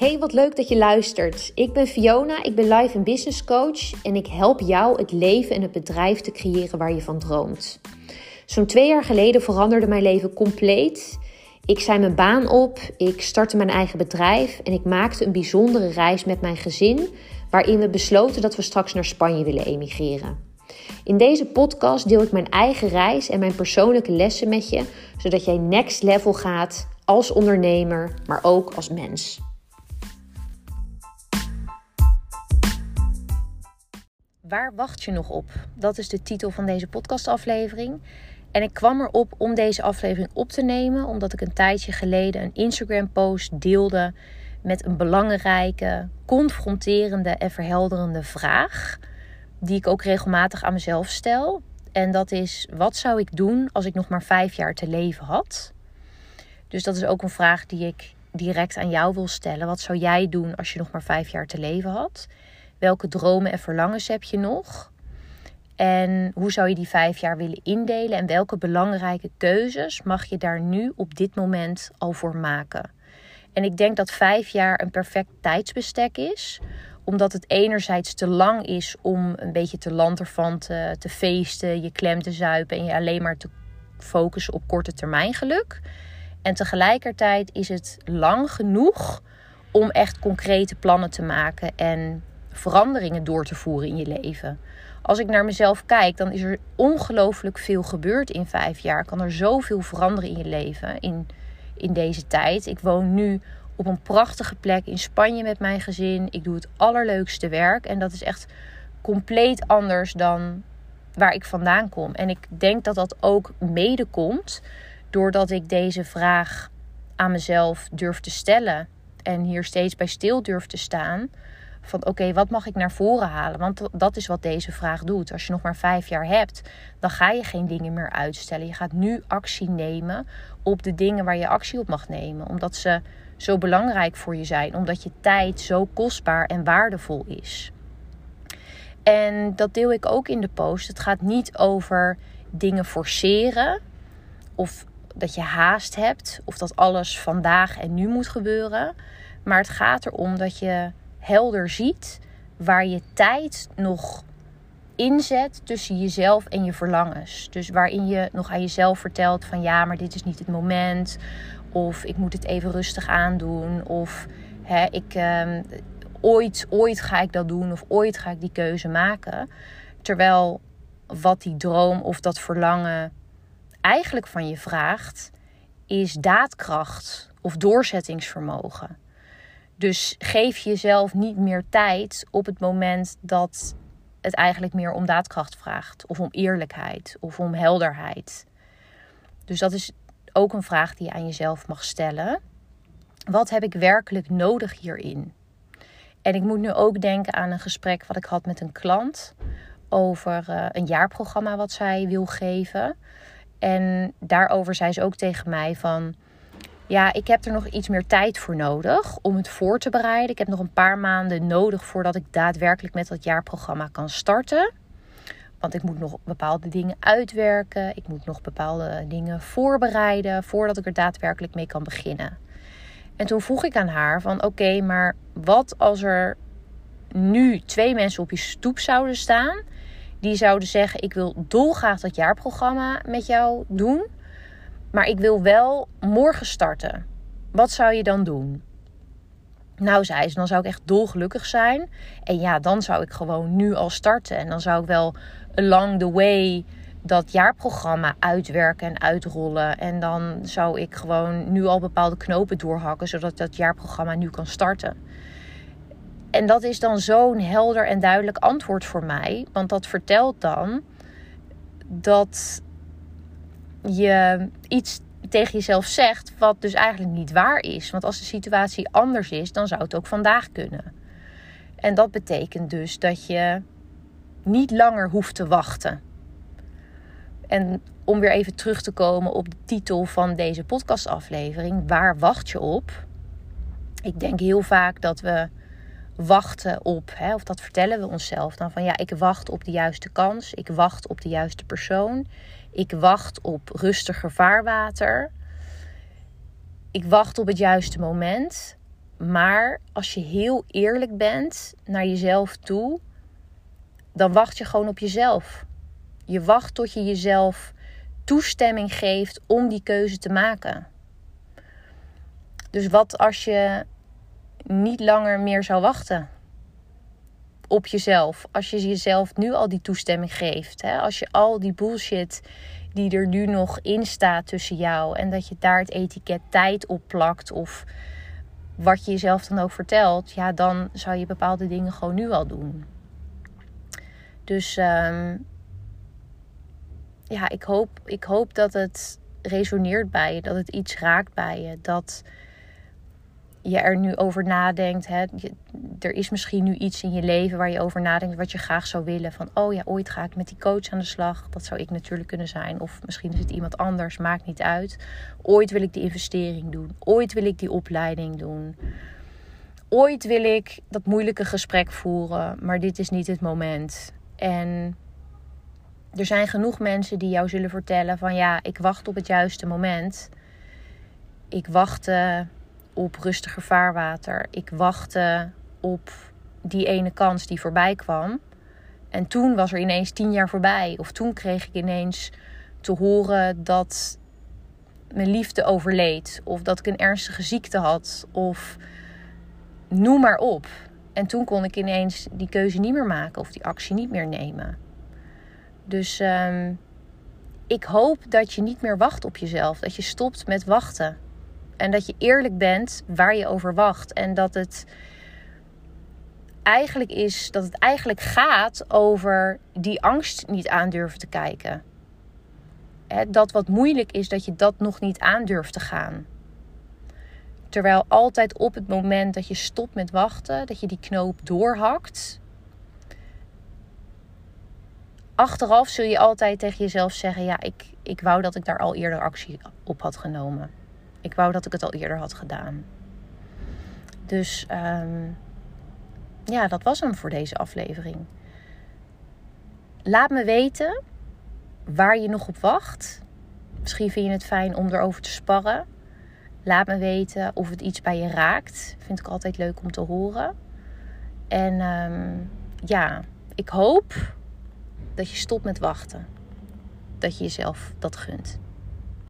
Hey, wat leuk dat je luistert. Ik ben Fiona, ik ben life en business coach en ik help jou het leven en het bedrijf te creëren waar je van droomt. Zo'n twee jaar geleden veranderde mijn leven compleet. Ik zei mijn baan op, ik startte mijn eigen bedrijf en ik maakte een bijzondere reis met mijn gezin, waarin we besloten dat we straks naar Spanje willen emigreren. In deze podcast deel ik mijn eigen reis en mijn persoonlijke lessen met je, zodat jij next level gaat als ondernemer, maar ook als mens. Waar wacht je nog op? Dat is de titel van deze podcastaflevering. En ik kwam erop om deze aflevering op te nemen, omdat ik een tijdje geleden een Instagram-post deelde met een belangrijke, confronterende en verhelderende vraag, die ik ook regelmatig aan mezelf stel. En dat is: wat zou ik doen als ik nog maar vijf jaar te leven had? Dus dat is ook een vraag die ik direct aan jou wil stellen. Wat zou jij doen als je nog maar vijf jaar te leven had? Welke dromen en verlangens heb je nog? En hoe zou je die vijf jaar willen indelen? En welke belangrijke keuzes mag je daar nu op dit moment al voor maken? En ik denk dat vijf jaar een perfect tijdsbestek is omdat het enerzijds te lang is om een beetje te lanterfanten, te feesten, je klem te zuipen en je alleen maar te focussen op korte termijn geluk. En tegelijkertijd is het lang genoeg om echt concrete plannen te maken en veranderingen door te voeren in je leven. Als ik naar mezelf kijk, dan is er ongelooflijk veel gebeurd in vijf jaar. Kan er zoveel veranderen in je leven in, in deze tijd. Ik woon nu op een prachtige plek in Spanje met mijn gezin. Ik doe het allerleukste werk. En dat is echt compleet anders dan waar ik vandaan kom. En ik denk dat dat ook mede komt doordat ik deze vraag aan mezelf durf te stellen. En hier steeds bij stil durf te staan van oké, wat mag ik naar voren halen? Want dat is wat deze vraag doet. Als je nog maar vijf jaar hebt, dan ga je geen dingen meer uitstellen. Je gaat nu actie nemen op de dingen waar je actie op mag nemen. Omdat ze zo belangrijk voor je zijn. Omdat je tijd zo kostbaar en waardevol is. En dat deel ik ook in de post. Het gaat niet over dingen forceren. Of dat je haast hebt. Of dat alles vandaag en nu moet gebeuren. Maar het gaat erom dat je helder ziet waar je tijd nog inzet tussen jezelf en je verlangens. Dus waarin je nog aan jezelf vertelt van ja, maar dit is niet het moment. Of ik moet het even rustig aandoen. Of hè, ik, ehm, ooit, ooit ga ik dat doen. Of ooit ga ik die keuze maken. Terwijl wat die droom of dat verlangen eigenlijk van je vraagt, is daadkracht of doorzettingsvermogen. Dus geef jezelf niet meer tijd op het moment dat het eigenlijk meer om daadkracht vraagt. Of om eerlijkheid. Of om helderheid. Dus dat is ook een vraag die je aan jezelf mag stellen. Wat heb ik werkelijk nodig hierin? En ik moet nu ook denken aan een gesprek wat ik had met een klant over uh, een jaarprogramma wat zij wil geven. En daarover zei ze ook tegen mij van ja, ik heb er nog iets meer tijd voor nodig om het voor te bereiden. Ik heb nog een paar maanden nodig voordat ik daadwerkelijk met dat jaarprogramma kan starten. Want ik moet nog bepaalde dingen uitwerken. Ik moet nog bepaalde dingen voorbereiden voordat ik er daadwerkelijk mee kan beginnen. En toen vroeg ik aan haar van oké, maar wat als er nu twee mensen op je stoep zouden staan. Die zouden zeggen ik wil dolgraag dat jaarprogramma met jou doen. Maar ik wil wel morgen starten. Wat zou je dan doen? Nou, zei ze, dan zou ik echt dolgelukkig zijn. En ja, dan zou ik gewoon nu al starten. En dan zou ik wel along the way dat jaarprogramma uitwerken en uitrollen. En dan zou ik gewoon nu al bepaalde knopen doorhakken, zodat dat jaarprogramma nu kan starten. En dat is dan zo'n helder en duidelijk antwoord voor mij. Want dat vertelt dan dat je iets tegen jezelf zegt wat dus eigenlijk niet waar is. Want als de situatie anders is, dan zou het ook vandaag kunnen. En dat betekent dus dat je niet langer hoeft te wachten. En om weer even terug te komen op de titel van deze podcastaflevering: Waar wacht je op? Ik denk heel vaak dat we wachten op, hè, of dat vertellen we onszelf dan van ja, ik wacht op de juiste kans, ik wacht op de juiste persoon, ik wacht op rustiger vaarwater. Ik wacht op het juiste moment. Maar als je heel eerlijk bent naar jezelf toe, dan wacht je gewoon op jezelf. Je wacht tot je jezelf toestemming geeft om die keuze te maken. Dus wat als je niet langer meer zou wachten op jezelf? Als je jezelf nu al die toestemming geeft. Hè? Als je al die bullshit die er nu nog in staat tussen jou en dat je daar het etiket tijd op plakt of wat je jezelf dan ook vertelt, ja, dan zou je bepaalde dingen gewoon nu al doen. Dus ehm, ja, ik hoop, ik hoop dat het resoneert bij je, dat het iets raakt bij je, dat je er nu over nadenkt. Hè. er is misschien nu iets in je leven waar je over nadenkt wat je graag zou willen. Van oh ja, ooit ga ik met die coach aan de slag. Dat zou ik natuurlijk kunnen zijn. Of misschien is het iemand anders, maakt niet uit. Ooit wil ik die investering doen. Ooit wil ik die opleiding doen. Ooit wil ik dat moeilijke gesprek voeren, maar dit is niet het moment. En er zijn genoeg mensen die jou zullen vertellen van ja, ik wacht op het juiste moment. Ik wachtte op rustiger vaarwater. Ik wachtte op die ene kans die voorbij kwam. En toen was er ineens tien jaar voorbij. Of toen kreeg ik ineens te horen dat mijn liefde overleed. Of dat ik een ernstige ziekte had. Of noem maar op. En toen kon ik ineens die keuze niet meer maken of die actie niet meer nemen. Dus um, ik hoop dat je niet meer wacht op jezelf. Dat je stopt met wachten. En dat je eerlijk bent waar je over wacht. En dat het eigenlijk is dat het eigenlijk gaat over die angst niet aandurven te kijken. dat wat moeilijk is, dat je dat nog niet aandurft te gaan. Terwijl altijd op het moment dat je stopt met wachten, dat je die knoop doorhakt. Achteraf zul je altijd tegen jezelf zeggen: Ja, ik, ik wou dat ik daar al eerder actie op had genomen. Ik wou dat ik het al eerder had gedaan. Dus um, ja, dat was hem voor deze aflevering. Laat me weten waar je nog op wacht. Misschien vind je het fijn om erover te sparren. Laat me weten of het iets bij je raakt. Vind ik altijd leuk om te horen. En um, ja, ik hoop dat je stopt met wachten. Dat je jezelf dat gunt.